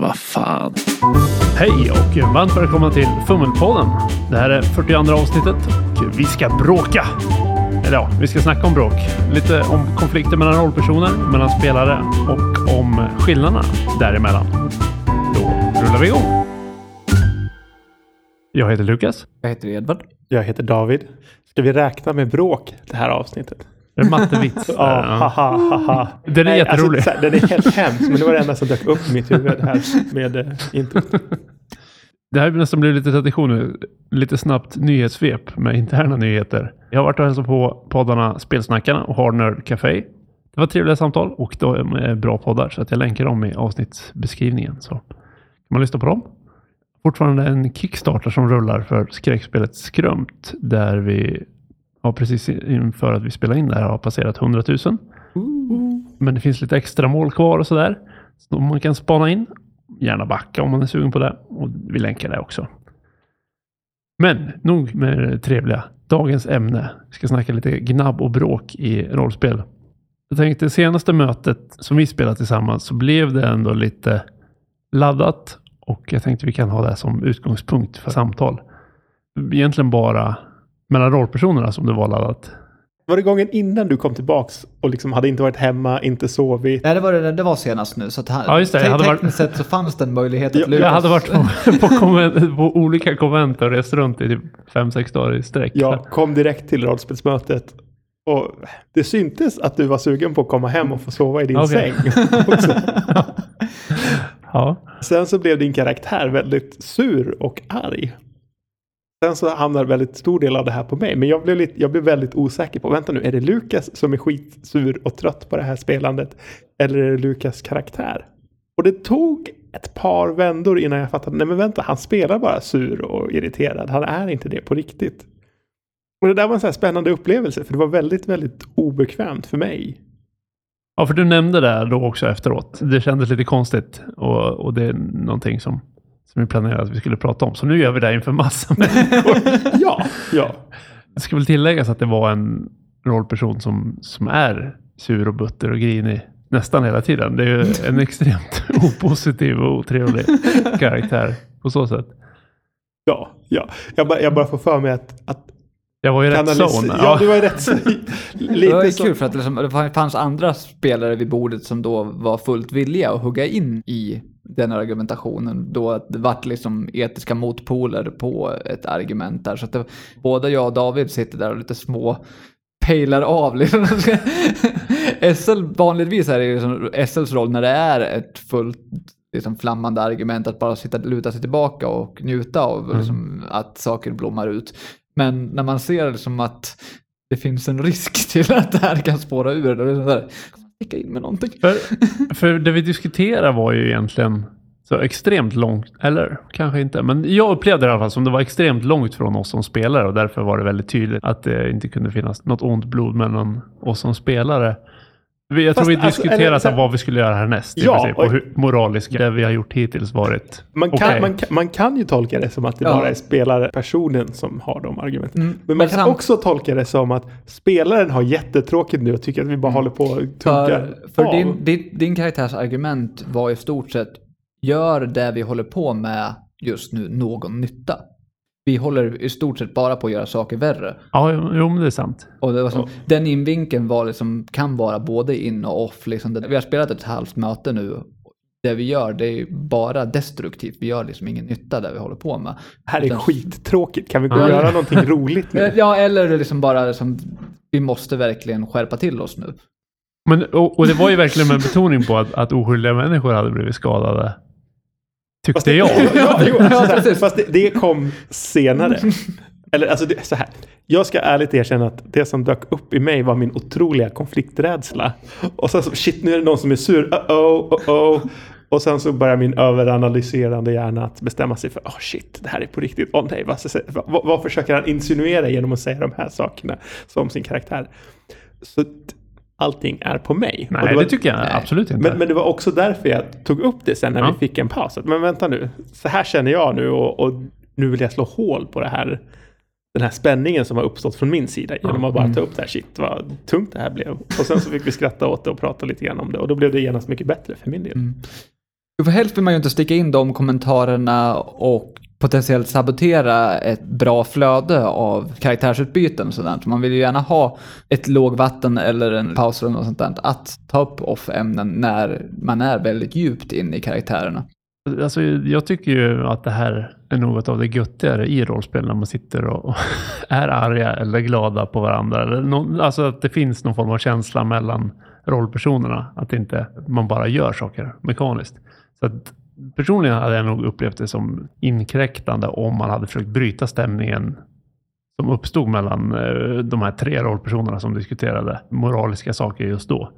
Vad fan. Hej och varmt välkomna till Fummelpodden. Det här är 42 avsnittet och vi ska bråka. Eller ja, vi ska snacka om bråk. Lite om konflikter mellan rollpersoner, mellan spelare och om skillnaderna däremellan. Då rullar vi igång. Jag heter Lukas. Jag heter Edvard. Jag heter David. Ska vi räkna med bråk det här avsnittet? Är mattevits. Ja, haha, haha. Den är Nej, jätterolig. Alltså, så här, den är helt hemsk, men det var det enda som dök upp i mitt huvud här med eh, introt. Det här har nästan blivit lite tradition nu. Lite snabbt nyhetssvep med interna nyheter. Jag har varit och hälsat på poddarna Spelsnackarna och Hard Nerd Café. Det var trevliga samtal och de är bra poddar så att jag länkar dem i avsnittsbeskrivningen. Så kan man lyssna på dem. Fortfarande en Kickstarter som rullar för skräckspelet Skrömt där vi har precis inför att vi spelar in det här har passerat 100 000. Men det finns lite extra mål kvar och sådär. Så man kan spana in. Gärna backa om man är sugen på det. Och vi länkar det också. Men nog med det trevliga. Dagens ämne. Vi ska snacka lite gnabb och bråk i rollspel. Jag tänkte senaste mötet som vi spelade tillsammans så blev det ändå lite laddat. Och jag tänkte vi kan ha det som utgångspunkt för samtal. Egentligen bara mellan rollpersonerna som det var laddat. Var det gången innan du kom tillbaks och liksom hade inte varit hemma, inte sovit? Nej, det var, det, det var senast nu. Så att han, Ja, just det. Jag te- hade varit- tekniskt sett så fanns det en möjlighet att Jag-. Jag hade varit på, på, konvent, på olika konvent och rest runt i typ fem sex dagar i sträck. Jag kom direkt till rollspelsmötet och det syntes att du var sugen på att komma hem och få sova i din Okej. säng. också. Ja. Sen så blev din karaktär väldigt sur och arg. Sen så hamnar väldigt stor del av det här på mig. Men jag blev, lite, jag blev väldigt osäker på, vänta nu, är det Lukas som är skitsur och trött på det här spelandet? Eller är det Lukas karaktär? Och det tog ett par vändor innan jag fattade, nej men vänta, han spelar bara sur och irriterad. Han är inte det på riktigt. Och det där var en så här spännande upplevelse, för det var väldigt, väldigt obekvämt för mig. ja, för du nämnde det då också efteråt. Det kändes lite konstigt och, och det är någonting som, som vi planerade att vi skulle prata om. Så nu gör vi det inför massa människor. Ja, ja. Det ska väl tilläggas att det var en rollperson som, som är sur och butter och grinig nästan hela tiden. Det är ju en extremt opositiv och otrevlig karaktär på så sätt. Ja, ja. Jag, bara, jag bara får för mig att, att Jag var i rätt zon. Ja, du var i rätt zon. Det var ju Lite så. kul för att liksom, det fanns andra spelare vid bordet som då var fullt villiga att hugga in i den här argumentationen. Då det vart liksom etiska motpoler på ett argument där. Så att det, både jag och David sitter där och lite små pejlar av. Liksom. SL, vanligtvis är det liksom SLs roll när det är ett fullt liksom, flammande argument att bara sitta luta sig tillbaka och njuta av liksom, att saker blommar ut. Men när man ser liksom att det finns en risk till att det här kan spåra ur, då är det så här, sticka in med någonting. För, för det vi diskuterade var ju egentligen så extremt långt, eller kanske inte, men jag upplevde det i alla fall som det var extremt långt från oss som spelare och därför var det väldigt tydligt att det inte kunde finnas något ont blod mellan oss som spelare. Vi- Jag Fast tror vi alltså, diskuterade eller så så här- här, vad vi skulle göra härnäst. Ja, princip, och- och hur moraliskt det vi har gjort hittills varit. Man kan, okej. man, kan, man kan ju tolka det som att det Ja. bara är spelarpersonen som har de argumenten. Mm, Men man kan samt- också tolka det som att spelaren har jättetråkigt nu och tycker att vi bara håller på och tuggar För, för av. din, din, din karaktärs argument var i stort sett, gör det vi håller på med just nu någon nytta? Vi håller i stort sett bara på att göra saker värre. Ja, jo, men det är sant. Och det var som, Den invinkeln var liksom, kan vara både in och off. Liksom. Vi har spelat ett halvt möte nu. Det vi gör, det är bara destruktivt. Vi gör liksom ingen nytta där vi håller på med. Det här är Utan- skittråkigt. Kan vi gå och göra någonting roligt nu? Ja, eller liksom bara liksom, vi måste verkligen skärpa till oss nu. Men, och, och det var ju verkligen med betoning på att, att oskyldiga människor hade blivit skadade. Tyckte jag. ja, jo, fast det, det kom senare. Eller alltså det, så här. Jag ska ärligt erkänna att det som dök upp i mig var min otroliga konflikträdsla. Och sen så, shit nu är det någon som är sur, uh-oh, uh-oh. Och sen så börjar min överanalyserande hjärna att bestämma sig för, oh shit, det här är på riktigt, åh nej, vad, vad, vad försöker han insinuera genom att säga de här sakerna som sin karaktär? Så allting är på mig. Nej, var- det tycker jag Nej. absolut inte. men, men det var också därför jag tog upp det sen när Ja. vi fick en paus. Att, men vänta nu, så här känner jag nu och, och nu vill jag slå hål på det här, den här spänningen som har uppstått från min sida genom att bara ta upp det här. Shit vad tungt det här blev. Och sen så fick vi skratta åt det och prata lite grann om det och då blev det genast mycket bättre för min del. Mm. För helst vill man ju inte sticka in de kommentarerna och potentiellt sabotera ett bra flöde av karaktärsutbyten och sådant. Man vill ju gärna ha ett lågvatten eller en pausrum och sånt där att ta upp off-ämnen när man är väldigt djupt inne i karaktärerna. Alltså, jag tycker ju att det här är något av det göttigare i rollspel när man sitter och är arga eller glada på varandra. Alltså att det finns någon form av känsla mellan rollpersonerna. Att inte man bara gör saker mekaniskt. Så att personligen hade jag nog upplevt det som inkräktande om man hade försökt bryta stämningen som uppstod mellan eh, de här tre rollpersonerna som diskuterade moraliska saker just då.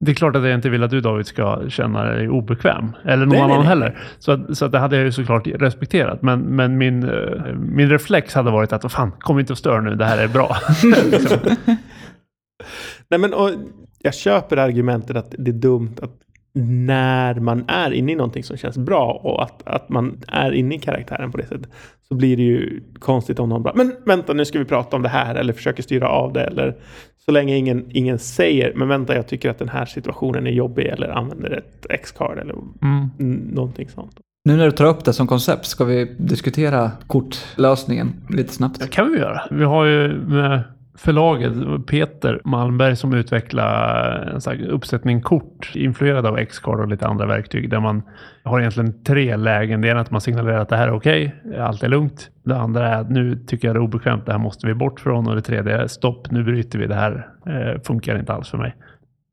Det är klart att jag inte vill att du David ska känna dig obekväm. Eller någon Nej, annan nej, heller. Så, att, så att det hade jag ju såklart respekterat. Men, men min, eh, min reflex hade varit att fan, kom inte och stör nu, det här är bra. liksom. Nej, men, och jag köper argumentet att det är dumt att när man är inne i någonting som känns bra och att, att man är inne i karaktären på det sättet så blir det ju konstigt om någon bara men vänta nu ska vi prata om det här eller försöker styra av det eller så länge ingen, ingen säger men vänta jag tycker att den här situationen är jobbig eller använder ett X-card eller Mm. någonting sånt. Nu när du tar upp det som koncept, ska vi diskutera kortlösningen lite snabbt? Det kan vi göra. Vi har ju med förlaget Peter Malmberg som utvecklade eh, en sån uppsättning kort influerad av X-card och lite andra verktyg där man har egentligen tre lägen. Det ena är att man signalerar att det här är okej, allt är lugnt. Det andra är att nu tycker jag det är obekvämt, det här måste vi bort från och det tredje är stopp, nu bryter vi det här, eh, funkar inte alls för mig.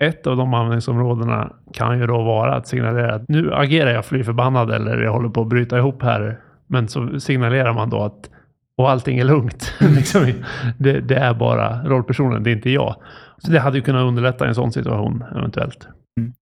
Ett av de användningsområdena kan ju då vara att signalera att nu agerar jag fly förbannad eller jag håller på att bryta ihop här. Men så signalerar man då att och allting är lugnt. liksom, det, det är bara rollpersonen, det är inte jag. Så det hade ju kunnat underlätta en sån situation eventuellt. Mm.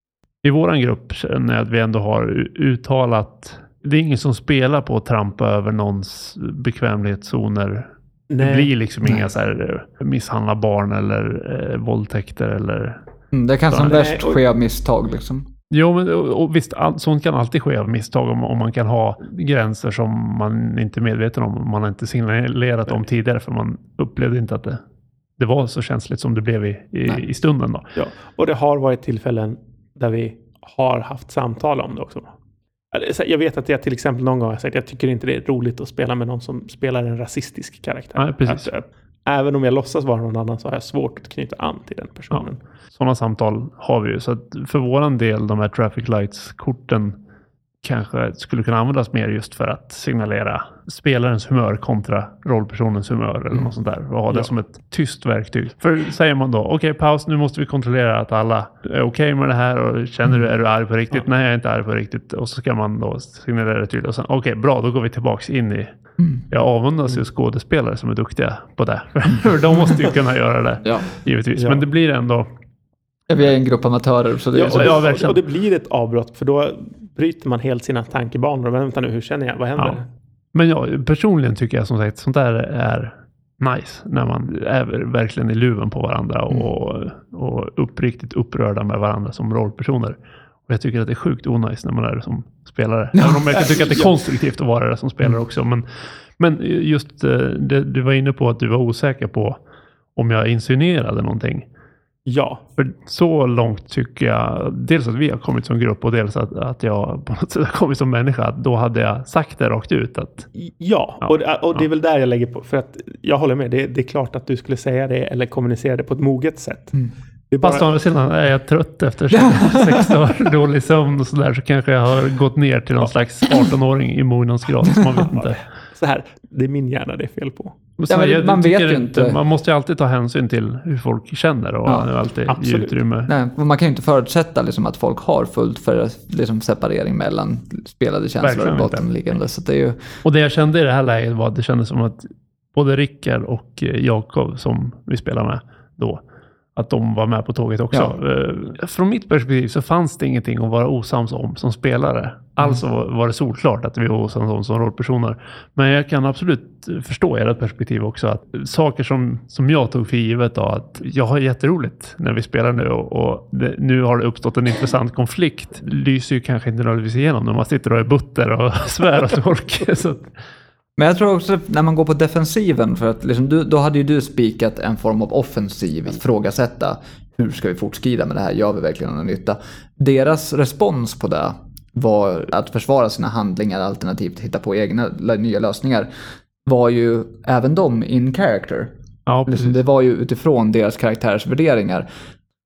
I våran grupp känner jag att vi ändå har uttalat det är ingen som spelar på att trampa över någons bekvämlighetszoner. Det blir liksom Nej. inga så här eh, misshandla barn eller eh, våldtäkter eller Mm, det kan som Nej, värst ske av misstag liksom. Jo, men och, visst, all, sånt kan alltid ske av misstag om, om man kan ha gränser som man inte är medveten om. Man har inte signalerat om tidigare för man upplevde inte att det, det var så känsligt som det blev i, i, Nej. i stunden. Då. Ja, och det har varit tillfällen där vi har haft samtal om det också. Jag vet att jag till exempel någon gång har sagt att jag tycker inte det är roligt att spela med någon som spelar en rasistisk karaktär. Nej, precis. Att, att, även om jag låtsas vara någon annan så har jag svårt att knyta an till den personen. Sådana samtal har vi ju. Så för våran del, de här traffic lights-korten kanske skulle kunna användas mer just för att signalera spelarens humör kontra rollpersonens humör eller Mm. något sånt där. Och ha det Ja. som ett tyst verktyg. För säger man då, okej paus, nu måste vi kontrollera att alla är okej med det här och känner du, är du arg på riktigt? Nej, jag är inte arg på riktigt. Och så ska man då signalera det tydligt. Och sen, okej, bra, då går vi tillbaks in i... Mm. Jag avundas ju skådespelare som är duktiga på det. För de måste ju kunna göra det, Ja. givetvis. Ja. Men det blir ändå... Ja, Vi är en grupp amatörer så det är Ja, så. och, ja, det, verkligen. och det blir ett avbrott för då bryter man helt sina tankebanor. Men vänta nu, hur känner jag? Vad händer? Ja. Men jag personligen tycker jag som sagt sånt där är nice. När man är verkligen i luven på varandra och, och uppriktigt upprörda med varandra som rollpersoner. Och jag tycker att det är sjukt onajs när man är det som spelare. Även om jag kan tycka att det är konstruktivt att vara det som spelare också. Men, men just eh, det, du var inne på att du var osäker på om jag insinuerade någonting. Ja, För så långt tycker jag, dels att vi har kommit som grupp och dels att, att jag på något sätt har kommit som människa. Att då hade jag sagt det rakt ut. Att Ja, Ja, och, det- och det är ja. väl där jag lägger på. För att jag håller med, det, det är klart att du skulle säga det eller kommunicera det på ett moget sätt. Mm. Det är bara, Fast å andra sidan är jag trött efter sex dagar dålig sömn och sådär så kanske jag har gått ner till någon slags 18-åring i mognadsgrad. Man vet inte. så här, det är min hjärna det är fel på. Så jag man vet ju inte. Man måste ju alltid ta hänsyn till hur folk känner och Ja, alltid ge absolut. utrymme. Nej, man kan ju inte förutsätta liksom, att folk har fullt för liksom, separering mellan spelade känslor Verkligen och bottenliggande. Så det är ju, Och det jag kände i det här läget var att det kändes som att både Rickard och eh, Jakob som vi spelar med då, att de var med på tåget också. Eh, Från mitt perspektiv så fanns det ingenting att vara osams om som spelare. Alltså var det solklart att vi var osams om som rollpersoner. Men jag kan absolut förstå ert perspektiv också. Att saker som, som jag tog för givet då, att jag har jätteroligt när vi spelar nu och, och det, nu har det uppstått en intressant konflikt. lyser ju kanske inte nödvändigtvis igenom när man sitter och är butter och svär åt folk. Men jag tror också när man går på defensiven, för att liksom du, då hade ju du spikat en form av offensiv, ifrågasätta hur ska vi fortskrida med det här, gör vi verkligen någon nytta? Deras respons på det var att försvara sina handlingar alternativt hitta på egna nya lösningar var ju även de in character. Ja, Liksom, det var ju utifrån deras karaktärs värderingar.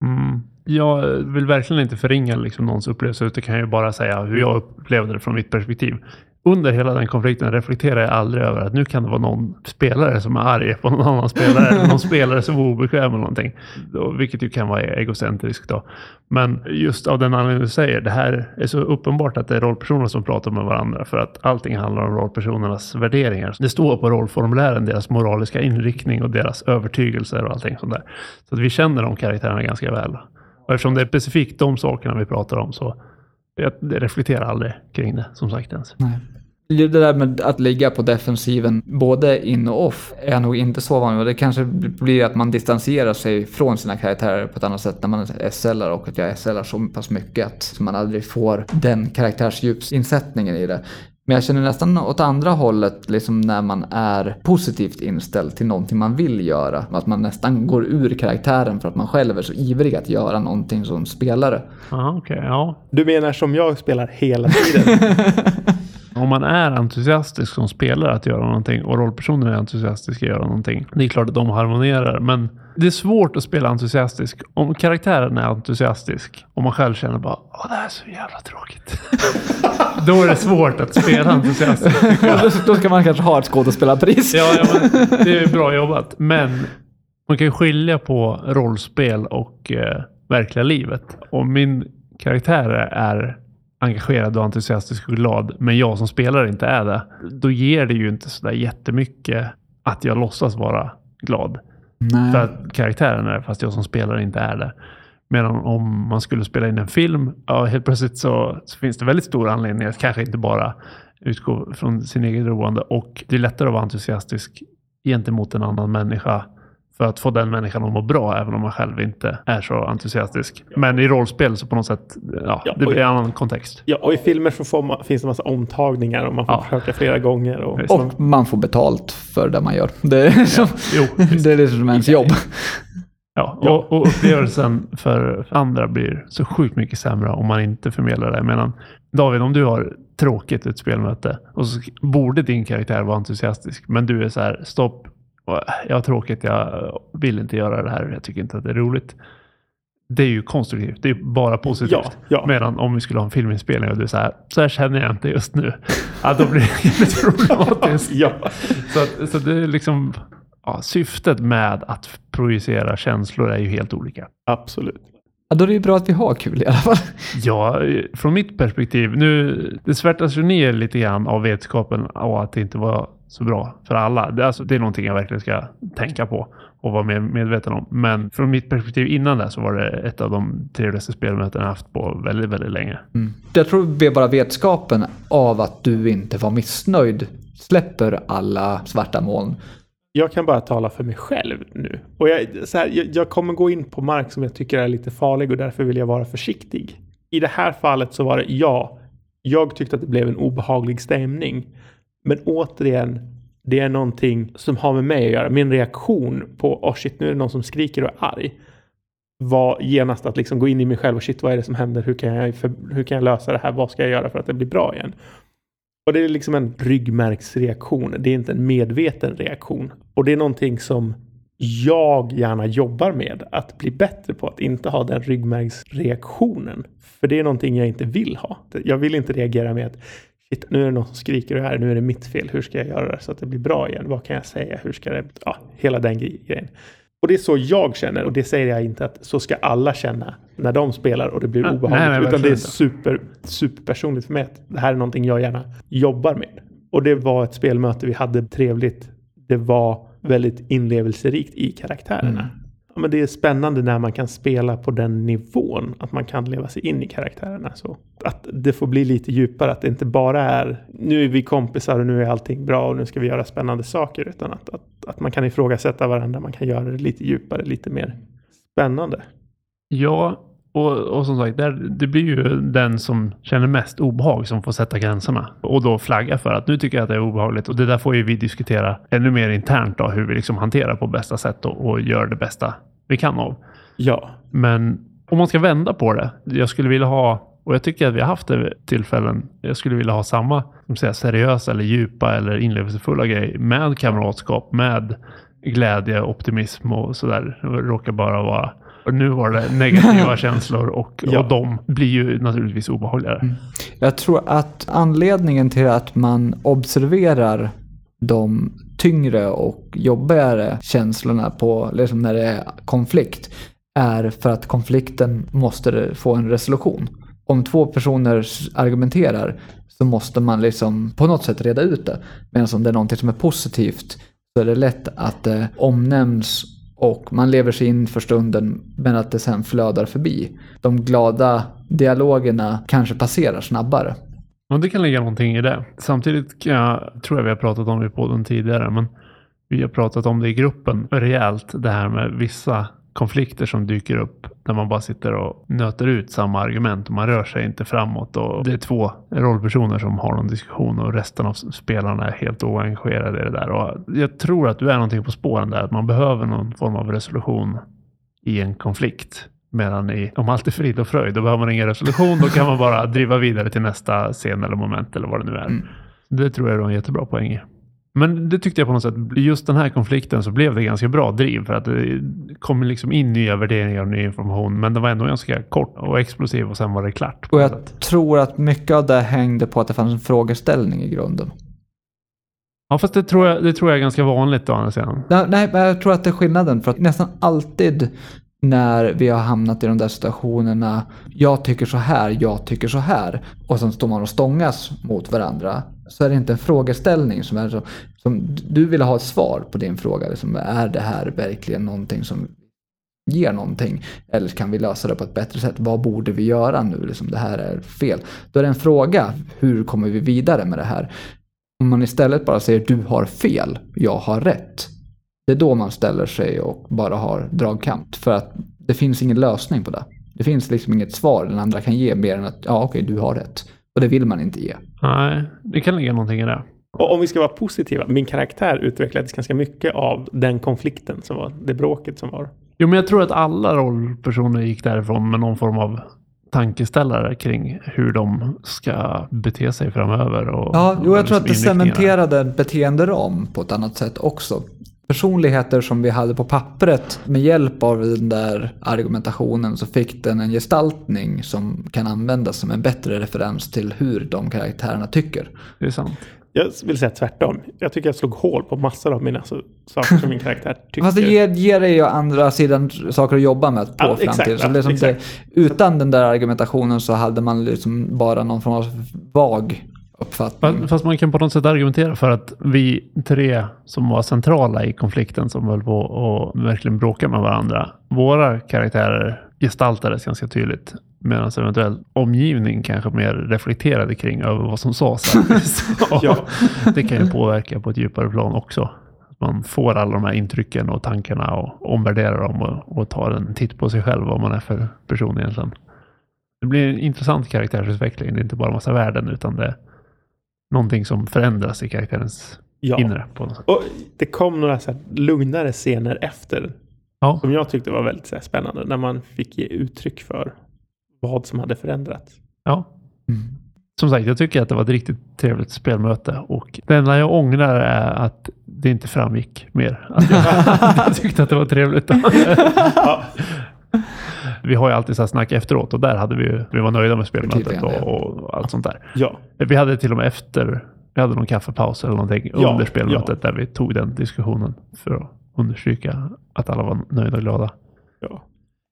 Mm. Jag vill verkligen inte förringa liksom någons upplevelse, utan kan ju bara säga hur jag upplevde det från mitt perspektiv. Under hela den konflikten reflekterar jag aldrig över att nu kan det vara någon spelare som är arg på någon annan spelare, eller någon spelare som är obekväm eller någonting. Vilket ju kan vara egocentriskt då. Men just av den anledningen du säger, det här är så uppenbart att det är rollpersoner som pratar med varandra för att allting handlar om rollpersonernas värderingar. Det står på rollformulären deras moraliska inriktning och deras övertygelser och allting sånt där. Så att vi känner de karaktärerna ganska väl. Och eftersom det är specifikt de sakerna vi pratar om så jag reflekterar aldrig kring det som sagt ens. Nej. Det där med att ligga på defensiven både in och off är nog inte så vanligt. vid. Det kanske blir att man distanserar sig från sina karaktärer på ett annat sätt när man är SLar och att jag SLar så pass mycket att man aldrig får den karaktärsdjupsinsättningen i det. Men jag känner nästan åt andra hållet, liksom när man är positivt inställd till någonting man vill göra. Att man nästan går ur karaktären för att man själv är så ivrig att göra någonting som spelare. Ja, okej. ja. Du menar som jag spelar hela tiden? Om man är entusiastisk som spelare att göra någonting och rollpersonen är entusiastiska att göra någonting. Det är klart att de harmonierar, men det är svårt att spela entusiastisk. Om karaktären är entusiastisk och man själv känner bara Åh, det här är så jävla tråkigt. Då är det svårt att spela jag. Då ska man kanske ha ett skådespelarpris. Ja, ja men det är bra jobbat. Men man kan skilja på rollspel och eh, verkliga livet. Om min karaktär är engagerad och entusiastisk och glad, men jag som spelare inte är det, då ger det ju inte sådär jättemycket att jag låtsas vara glad. Nej. För att karaktären är det, fast jag som spelare inte är det. Medan om man skulle spela in en film, ja, helt plötsligt så, så finns det väldigt stor anledning att kanske inte bara utgå från sin egen roande. Och det är lättare att vara entusiastisk gentemot en annan människa för att få den människan att må bra, även om man själv inte är så entusiastisk. Men i rollspel så på något sätt, ja, Ja, det blir en annan kontext. Ja, och i filmer så får man, finns det en massa omtagningar och man får Ja. försöka flera gånger. Och. Och man får betalt för det man gör. Det är, som, Jo, det är liksom ens jobb. Ja, och, och upplevelsen för andra blir så sjukt mycket sämre om man inte förmedlar det. Medan David, om du har tråkigt ett spelmöte och så borde din karaktär vara entusiastisk, men du är så här, stopp, jag har tråkigt, jag vill inte göra det här, jag tycker inte att det är roligt. Det är ju konstruktivt, det är bara positivt. Ja, ja. Medan om vi skulle ha en filminspelning och du är så här, så här känner jag inte just nu. Ja, då blir det jävligt problematiskt. ja, Så, att, så det är liksom, ja, syftet med att projicera känslor är ju helt olika. absolut. Ja, då är det ju bra att vi har kul i alla fall. Ja, från mitt perspektiv, nu, det svärtas ju ner lite grann av vetskapen och att det inte var så bra för alla. Det, alltså, det är någonting jag verkligen ska tänka på och vara mer medveten om. Men från mitt perspektiv innan det så var det ett av de trevligaste spelmöten jag haft på väldigt, väldigt länge. Jag tror det är bara vetskapen av att du inte var missnöjd släpper alla svarta moln. Jag kan bara tala för mig själv nu. Och jag, så här, jag, jag kommer gå in på mark som jag tycker är lite farlig och därför vill jag vara försiktig. I det här fallet så var det ja, jag tyckte att det blev en obehaglig stämning. Men återigen, det är någonting som har med mig att göra. Min reaktion på, oh shit, nu är det någon som skriker och är arg. Var genast att liksom gå in i mig själv och shit, vad är det som händer? Hur kan jag, för, hur kan jag lösa det här? Vad ska jag göra för att det blir bra igen? Och det är liksom en ryggmärgsreaktion. Det är inte en medveten reaktion. Och det är någonting som jag gärna jobbar med. Att bli bättre på att inte ha den ryggmärgsreaktionen. För det är någonting jag inte vill ha. Jag vill inte reagera med att shit, nu är det någon som skriker och här, nu är det mitt fel. Hur ska jag göra det så att det blir bra igen? Vad kan jag säga? Hur ska det? Ja, hela den grejen. Och det är så jag känner och det säger jag inte att så ska alla känna när de spelar och det blir Nej, obehagligt. nej, utan verkligen det är super, superpersonligt för mig det här är någonting jag gärna jobbar med. Och det var ett spelmöte vi hade trevligt. Det var väldigt inlevelserikt i karaktärerna. Mm. Ja, men det är spännande när man kan spela på den nivån. Att man kan leva sig in i karaktärerna. Så att det får bli lite djupare. Att det inte bara är nu är vi kompisar och nu är allting bra och nu ska vi göra spännande saker. Utan att, att, att man kan ifrågasätta varandra. Man kan göra det lite djupare, lite mer spännande. Ja, och, och som sagt, där, det blir ju den som känner mest obehag som får sätta gränserna. Och då flagga för att nu tycker jag att det är obehagligt. Och det där får ju vi diskutera ännu mer internt då, hur vi liksom hanterar på bästa sätt och, och gör det bästa vi kan av. Ja, Men om man ska vända på det. Jag skulle vilja ha Och jag tycker att vi har haft det tillfällen. Jag skulle vilja ha samma som säga, seriösa eller djupa eller inlevelsefulla grejer med kamratskap, med glädje, optimism och sådär. Det råkar bara vara och nu var det negativa känslor och, Ja. och de blir ju naturligtvis obehagligare. Jag tror att anledningen till att man observerar de tyngre och jobbigare känslorna på, liksom när det är konflikt, är för att konflikten måste få en resolution. Om två personer argumenterar så måste man liksom på något sätt reda ut det. Medan om det är någonting som är positivt så är det lätt att det omnämns och man lever sig in för stunden men att det sen flödar förbi. De glada dialogerna kanske passerar snabbare. Ja, det kan ligga någonting i det. Samtidigt kan jag, tror jag vi har pratat om det i podden tidigare, men vi har pratat om det i gruppen rejält. Det här med vissa konflikter som dyker upp där man bara sitter och nöter ut samma argument och man rör sig inte framåt. Och det är två rollpersoner som har någon diskussion och resten av spelarna är helt oengagerade i det där. Och jag tror att du är någonting på spåren där, att man behöver någon form av resolution i en konflikt. Medan i, om allt är frid och fröjd, då behöver man ingen resolution. Då kan man bara driva vidare till nästa scen eller moment eller vad det nu är. Mm. Det tror jag är en jättebra poäng i. Men det tyckte jag på något sätt, just den här konflikten så blev det ganska bra driv för att det kom liksom in nya värderingar och ny information. Men det var ändå ganska kort och explosiv och sen var det klart. Och jag tror att mycket av det hängde på att det fanns en frågeställning i grunden. Ja, fast det tror jag, det tror jag är ganska vanligt å andra sidan. Nej, men jag tror att det är skillnaden. För att nästan alltid när vi har hamnat i de där situationerna, jag tycker så här, jag tycker så här, och sen står man och stångas mot varandra, så är det inte en frågeställning som är så, som du vill ha ett svar på din fråga. Liksom, är det här verkligen någonting som ger någonting? Eller kan vi lösa det på ett bättre sätt? Vad borde vi göra nu? Liksom, det här är fel. Då är det en fråga, hur kommer vi vidare med det här? Om man istället bara säger du har fel, jag har rätt. Det är då man ställer sig och bara har dragkamp. För att det finns ingen lösning på det. Det finns liksom inget svar den andra kan ge mer än att ja okej du har rätt. Och det vill man inte ge. Nej, det kan ligga någonting i det. Och om vi ska vara positiva, min karaktär utvecklades ganska mycket av den konflikten som var, det bråket som var. Jo, men jag tror att alla rollpersoner gick därifrån med någon form av tankeställare kring hur de ska bete sig framöver. Och, Ja, jo, jag tror att det cementerade en beteenderam på ett annat sätt också. Personligheter som vi hade på pappret, med hjälp av den där argumentationen så fick den en gestaltning som kan användas som en bättre referens till hur de karaktärerna tycker. Det är sant. Jag vill säga tvärtom. Jag tycker jag slog hål på massor av mina så, saker som min karaktär tycker. Fast det ger, ger dig ju andra sidan saker att jobba med på Ja, fram exakt, till. Så liksom det, utan den där argumentationen så hade man liksom bara någon form av vag uppfattning. Fast, man kan på något sätt argumentera för att vi tre som var centrala i konflikten som höll på och verkligen bråka med varandra. Våra karaktärer gestaltades ganska tydligt. Medan eventuell omgivning kanske mer reflekterade kring över vad som sades. Ja. Det kan ju påverka på ett djupare plan också. Att Man får alla de här intrycken och tankarna och omvärderar dem och, och tar en titt på sig själv vad man är för person egentligen. Det blir en intressant karaktärsutveckling. Det är inte bara massa värden utan det någonting som förändras i karaktärens Ja. inre. På något sätt. Och det kom några så här lugnare scener efter Ja. som jag tyckte var väldigt så här spännande. När man fick ge uttryck för vad som hade förändrats. ja. Mm. Som sagt, jag tycker att det var ett riktigt trevligt spelmöte och det enda jag ångrar är att det inte framgick mer. Att jag, jag tyckte att det var trevligt. Ja. Vi har ju alltid så här snack efteråt och där hade vi ju, vi var nöjda med spelmötet och, och allt sånt där. ja. Vi hade till och med efter, vi hade någon kaffepaus eller någonting Ja, under spelmötet ja. där vi tog den diskussionen för att understryka att alla var nöjda och glada. ja.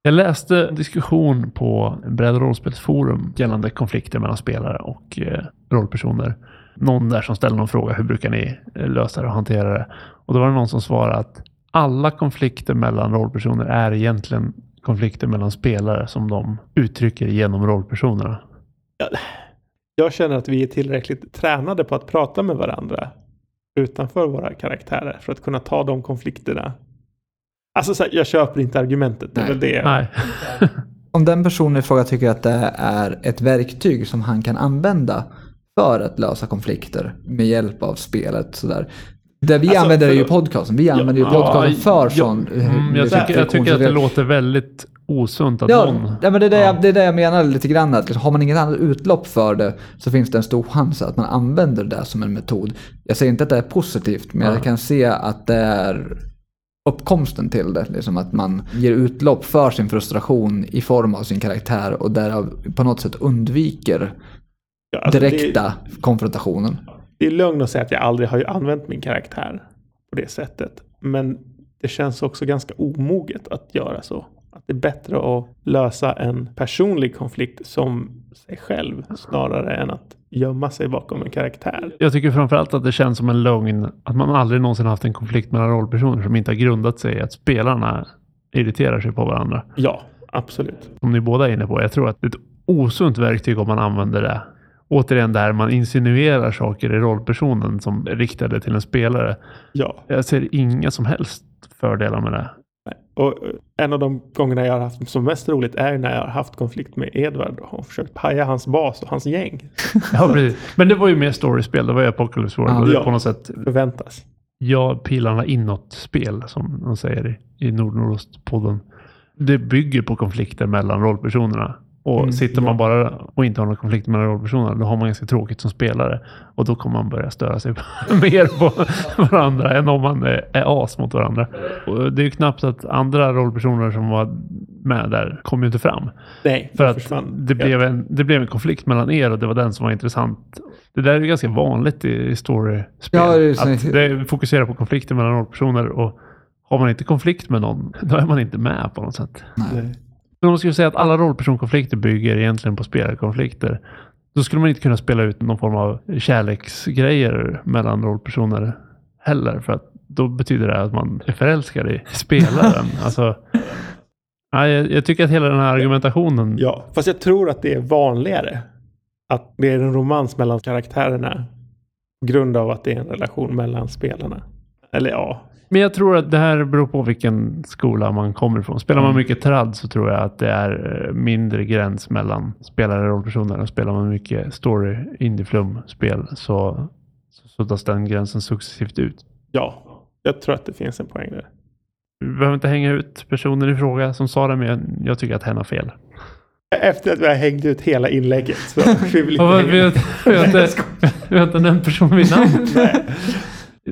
Jag läste diskussion på Bräd rollspelsforum gällande konflikter mellan spelare och eh, rollpersoner. Någon där som ställde någon fråga, hur brukar ni eh, lösa det och hantera det? Och då var det någon som svarade att alla konflikter mellan rollpersoner är egentligen konflikter mellan spelare som de uttrycker genom rollpersonerna. Jag känner att vi är tillräckligt tränade på att prata med varandra utanför våra karaktärer för att kunna ta de konflikterna. Alltså så här, jag köper inte argumentet. Det är Nej. väl det. Nej. Om den personen i fråga tycker att det är ett verktyg som han kan använda för att lösa konflikter med hjälp av spelet sådär. Det vi Alltså, använder är ju podcasten. Vi använder ju Ja, podcasten för ja, sån eh, Mm, jag, tycker, jag tycker att det låter väldigt osunt att Ja, någon... ja, men det, är det, Ja. jag, det är det jag menar lite grann. Att har man inget annat utlopp för det så finns det en stor chans att man använder det som en metod. Jag säger inte att det är positivt, men Ja. jag kan se att det är uppkomsten till det. Liksom att man ger utlopp för sin frustration i form av sin karaktär och därav på något sätt undviker Ja, alltså, direkta konfrontationen. Det, är lögn att säga att jag aldrig har använt min karaktär på det sättet. Men det känns också ganska omoget att göra så. Att det är bättre att lösa en personlig konflikt som sig själv snarare än att gömma sig bakom en karaktär. Jag tycker framförallt att det känns som en lögn att man aldrig någonsin haft en konflikt mellan rollpersoner som inte har grundat sig i att spelarna irriterar sig på varandra. Ja, absolut. Som ni båda är inne på. Jag tror att det är ett osunt verktyg om man använder det. Återigen där man insinuerar saker i rollpersonen som är riktade till en spelare. Ja. Jag ser inga som helst fördelar med det. Och eh, en av de gångerna jag har haft som mest roligt är när jag har haft konflikt med Edvard och försökt paja hans bas och hans gäng. Ja, precis. Men det var ju mer storiespel. Det var ju Apocalypse World. Ja. och det Ja. på något sätt Förväntas. ja, pilarna inåt-spel som de säger i, i Nord-Nordost-podden. Det bygger på konflikter mellan rollpersonerna. Och Mm, sitter man bara och inte har några konflikter mellan rollpersonerna, då har man ganska tråkigt som spelare. Och då kommer man börja störa sig mer på varandra än om man är, as mot varandra. Och det är ju knappt att andra rollpersoner som var med där kom ju inte fram. Nej, För att försvann. det blev, en, det blev en konflikt mellan er och det var den som var intressant. Det där är ju ganska vanligt i, storyspel. Ja, det att det fokuserar på konflikter mellan rollpersoner och har man inte konflikt med någon, då är man inte med på något sätt. Nej. Men om man skulle säga att alla rollpersonkonflikter bygger egentligen på spelarkonflikter, då skulle man inte kunna spela ut någon form av kärleksgrejer mellan rollpersoner heller. För att då betyder det att man är förälskad i spelaren. alltså, ja, jag, jag tycker att hela den här argumentationen Ja, fast jag tror att det är vanligare att det är en romans mellan karaktärerna på grund av att det är en relation mellan spelarna. Eller ja, Men jag tror att det här beror på vilken skola man kommer ifrån. Spelar man Mm. mycket trad så tror jag att det är eh, mindre gräns mellan spelare och rollpersoner. Och spelar man mycket story, indieflum-spel så så suddas den gränsen successivt ut. ja, jag tror att det finns en poäng där. Vi behöver inte hänga ut personen i fråga som sa det, men jag, tycker att hen har fel. Efter att vi har hängt ut hela inlägget så vi vill inte har, vi, har inte, vi har inte nämnt personen vid namn.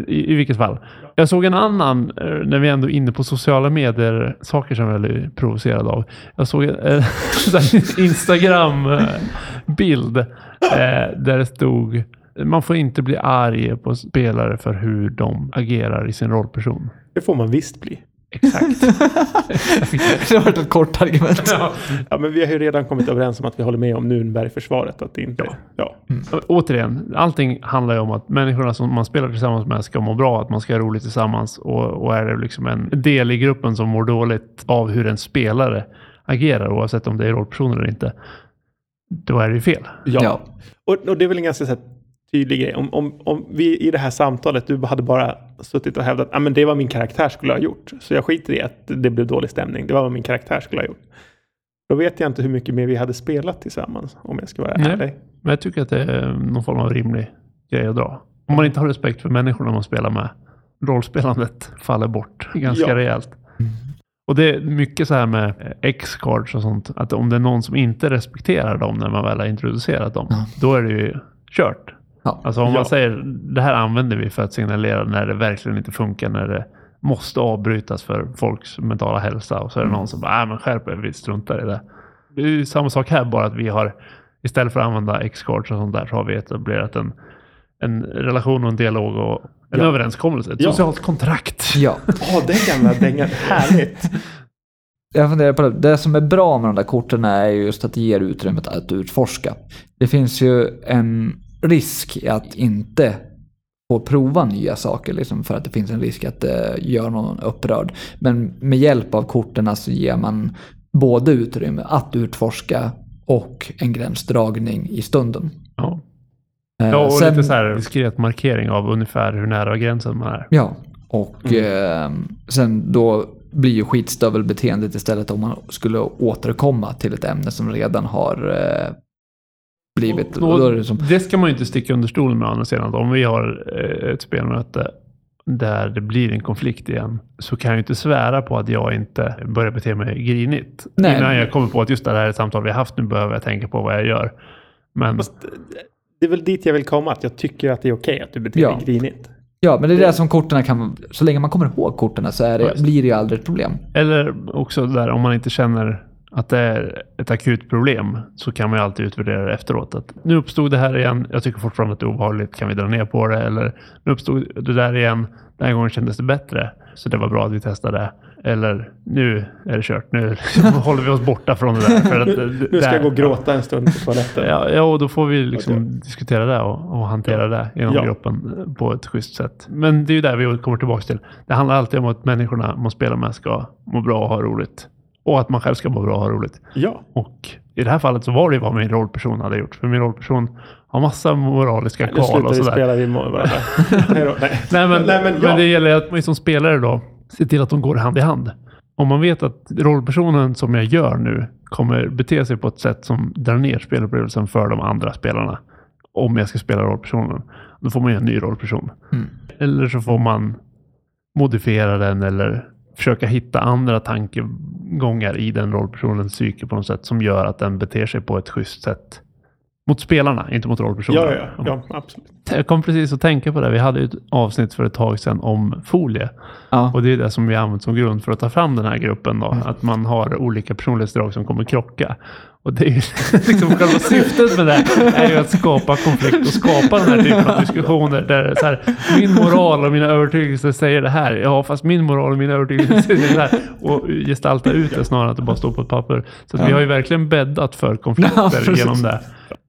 I, I vilket fall. Jag såg en annan, eh, när vi ändå är inne på sociala medier, saker som jag är provocerad av. Jag såg en eh, Instagram-bild eh, där det stod man får inte bli arg på spelare för hur de agerar i sin rollperson. Det får man visst bli. Exakt. det har varit ett kort argument. ja. Ja, men vi har ju redan kommit överens om att vi håller med om Nürnbergförsvaret. Att det inte... Ja. Återigen, allting handlar ju om att människorna som man spelar tillsammans med ska må bra, att man ska ha roligt tillsammans. Och, och är det liksom en del i gruppen som mår dåligt av hur en spelare agerar, oavsett om det är rollperson eller inte, då är det ju fel. Ja. Ja. Och, och det är väl en ganska så här, tydlig grej. Om, om, om vi i det här samtalet, du hade bara suttit och hävdat att ah, men det var min karaktär skulle ha gjort. Så jag skiter i att det blev dålig stämning. Det var vad min karaktär skulle ha gjort. Då vet jag inte hur mycket mer vi hade spelat tillsammans, om jag ska vara Nej. ärlig. Men jag tycker att det är någon form av rimlig grej att dra. Om man inte har respekt för människorna man spelar med, rollspelandet faller bort ganska Ja. rejält. Och det är mycket så här med X-cards och sånt, att om det är någon som inte respekterar dem när man väl har introducerat dem, då är det ju kört. Ja. Alltså om Ja. man säger det här använder vi för att signalera när det verkligen inte funkar, när det måste avbrytas för folks mentala hälsa och så är det någon som bara, nej men skärp er, vi struntar i det. Det är ju samma sak här, bara att vi har istället för att använda X-cards och sånt där så har vi etablerat en, en relation och en dialog och en Ja. överenskommelse, ett Ja. socialt kontrakt. Ja. Åh, den gamla dängan. Härligt. Jag funderar på det. Det som är bra med de där korten är just att det ger utrymmet att utforska. Det finns ju en risk att inte få prova nya saker liksom för att det finns en risk att det gör någon upprörd. Men med hjälp av korten så ger man både utrymme att utforska och en gränsdragning i stunden. Ja. Eh, Ja, och sen- lite så här diskret markering av ungefär hur nära gränsen man är. Ja, och eh, sen då blir ju skitstövelbeteendet istället om man skulle återkomma till ett ämne som redan har eh, blivit... Och, och då är det som, det ska man ju inte sticka under stolen med å andra sidan. Om vi har eh, ett spelmöte där det blir en konflikt igen så kan jag ju inte svära på att jag inte börjar bete mig grinigt. Nej. Innan jag kommer på att just det här samtal vi har haft, nu behöver jag tänka på vad jag gör. Men eh, det är väl dit jag vill komma, att jag tycker att det är okej att du beter dig Ja. grinigt. Ja, men det är det som korten kan... Så länge man kommer ihåg korten så det, blir det ju aldrig ett problem. Eller också där om man inte känner att det är ett akut problem så kan man ju alltid utvärdera det efteråt. Att nu uppstod det här igen. Jag tycker fortfarande att det är obehagligt. Kan vi dra ner på det? Eller nu uppstod det där igen. Den här gången kändes det bättre. Så det var bra att vi testade. Eller nu är det kört. Nu håller vi oss borta från det där. För att, Nu, nu ska jag gå och gråta en stund på toaletten. Ja, ja, och då får vi liksom Okej. diskutera det och, och hantera det inom Ja. gruppen på ett schysst sätt. Men det är ju där vi kommer tillbaka till. Det handlar alltid om att människorna man spelar med ska må bra och ha roligt. Och att man själv ska må bra och ha roligt. Ja. Och i det här fallet så var det ju vad min rollperson hade gjort. För min rollperson har massa moraliska Nu kval slutar och vi sådär. spela vid varandra. Nej nej. Nej men, Nej, men men, ja. det gäller att man som spelare då ser till att de går hand i hand. Om man vet att rollpersonen som jag gör nu kommer bete sig på ett sätt som drar ner spelupplevelsen för de andra spelarna. Om jag ska spela rollpersonen. Då får man ju en ny rollperson. Mm. Eller så får man modifiera den eller försöka hitta andra tankegångar i den rollpersonens psyke på något sätt som gör att den beter sig på ett schysst sätt. Mot spelarna, inte mot rollpersonen. Ja, ja, ja, absolut. Jag kom precis att tänka på det. Vi hade ju ett avsnitt för ett tag sedan om folie. Ja. Och det är det som vi använt som grund för att ta fram den här gruppen. Då. Att man har olika personlighetsdrag som kommer krocka. Och det är ju liksom själva syftet med det är ju att skapa konflikt och skapa den här typen av diskussioner där så här, min moral och mina övertygelser säger det här. Ja, fast min moral och mina övertygelser säger det här. Och gestalta ut det snarare än att det bara står på ett papper. Så att vi Ja. har ju verkligen bäddat för Ja, konflikter precis. genom det.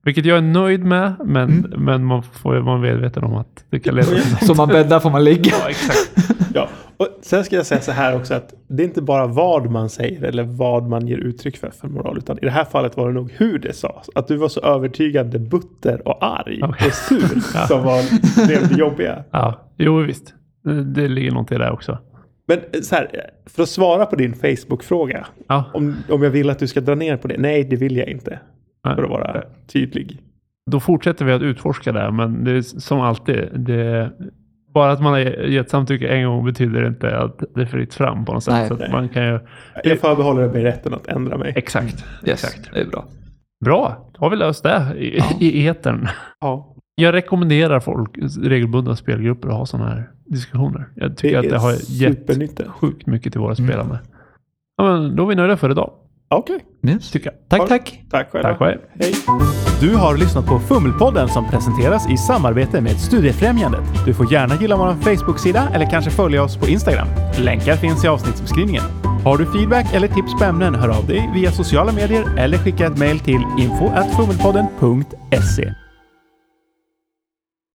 Vilket jag är nöjd med, men, men man får vara medveten om att det kan leda till. Som man bäddar får man ligga. Ja, exakt. Ja. Och sen ska jag säga så här också att det är inte bara vad man säger eller vad man ger uttryck för för moral. Utan i det här fallet var det nog hur det sades. Att du var så övertygande butter och arg Okej. och sur Ja. som var blev det jobbiga. Ja, jo visst. Det, det ligger något i det också. Men eh, så här, för att svara på din Facebook-fråga. Ja, Om, om jag vill att du ska dra ner på det? Nej, det vill jag inte. Nej. För att vara tydlig. Då fortsätter vi att utforska det, men det är som alltid. Det, bara att man har gett samtycke en gång betyder inte att det är fritt fram på något sätt. Nej. så att Nej. man kan ju... Jag förbehåller mig rätten att ändra mig. Exakt. Yes, Exakt. det är bra. Bra, då har vi löst det i, Ja. i etern. Ja. Jag rekommenderar folk regelbundna spelgrupper att ha sådana här diskussioner. Jag tycker att det har gett supernyttigt. sjukt mycket till våra Mm. spelande. Ja, men då är vi nöjda för idag, Okej, Yes. tycker jag. Tack, tack. tack själva. Tack själv. Hej. Du har lyssnat på Fummelpodden som presenteras i samarbete med Studiefrämjandet. Du får gärna gilla vår Facebook-sida eller kanske följa oss på Instagram. Länkar finns i avsnittsbeskrivningen. Har du feedback eller tips på ämnen, hör av dig via sociala medier eller skicka ett mejl till info@fummelpodden.se.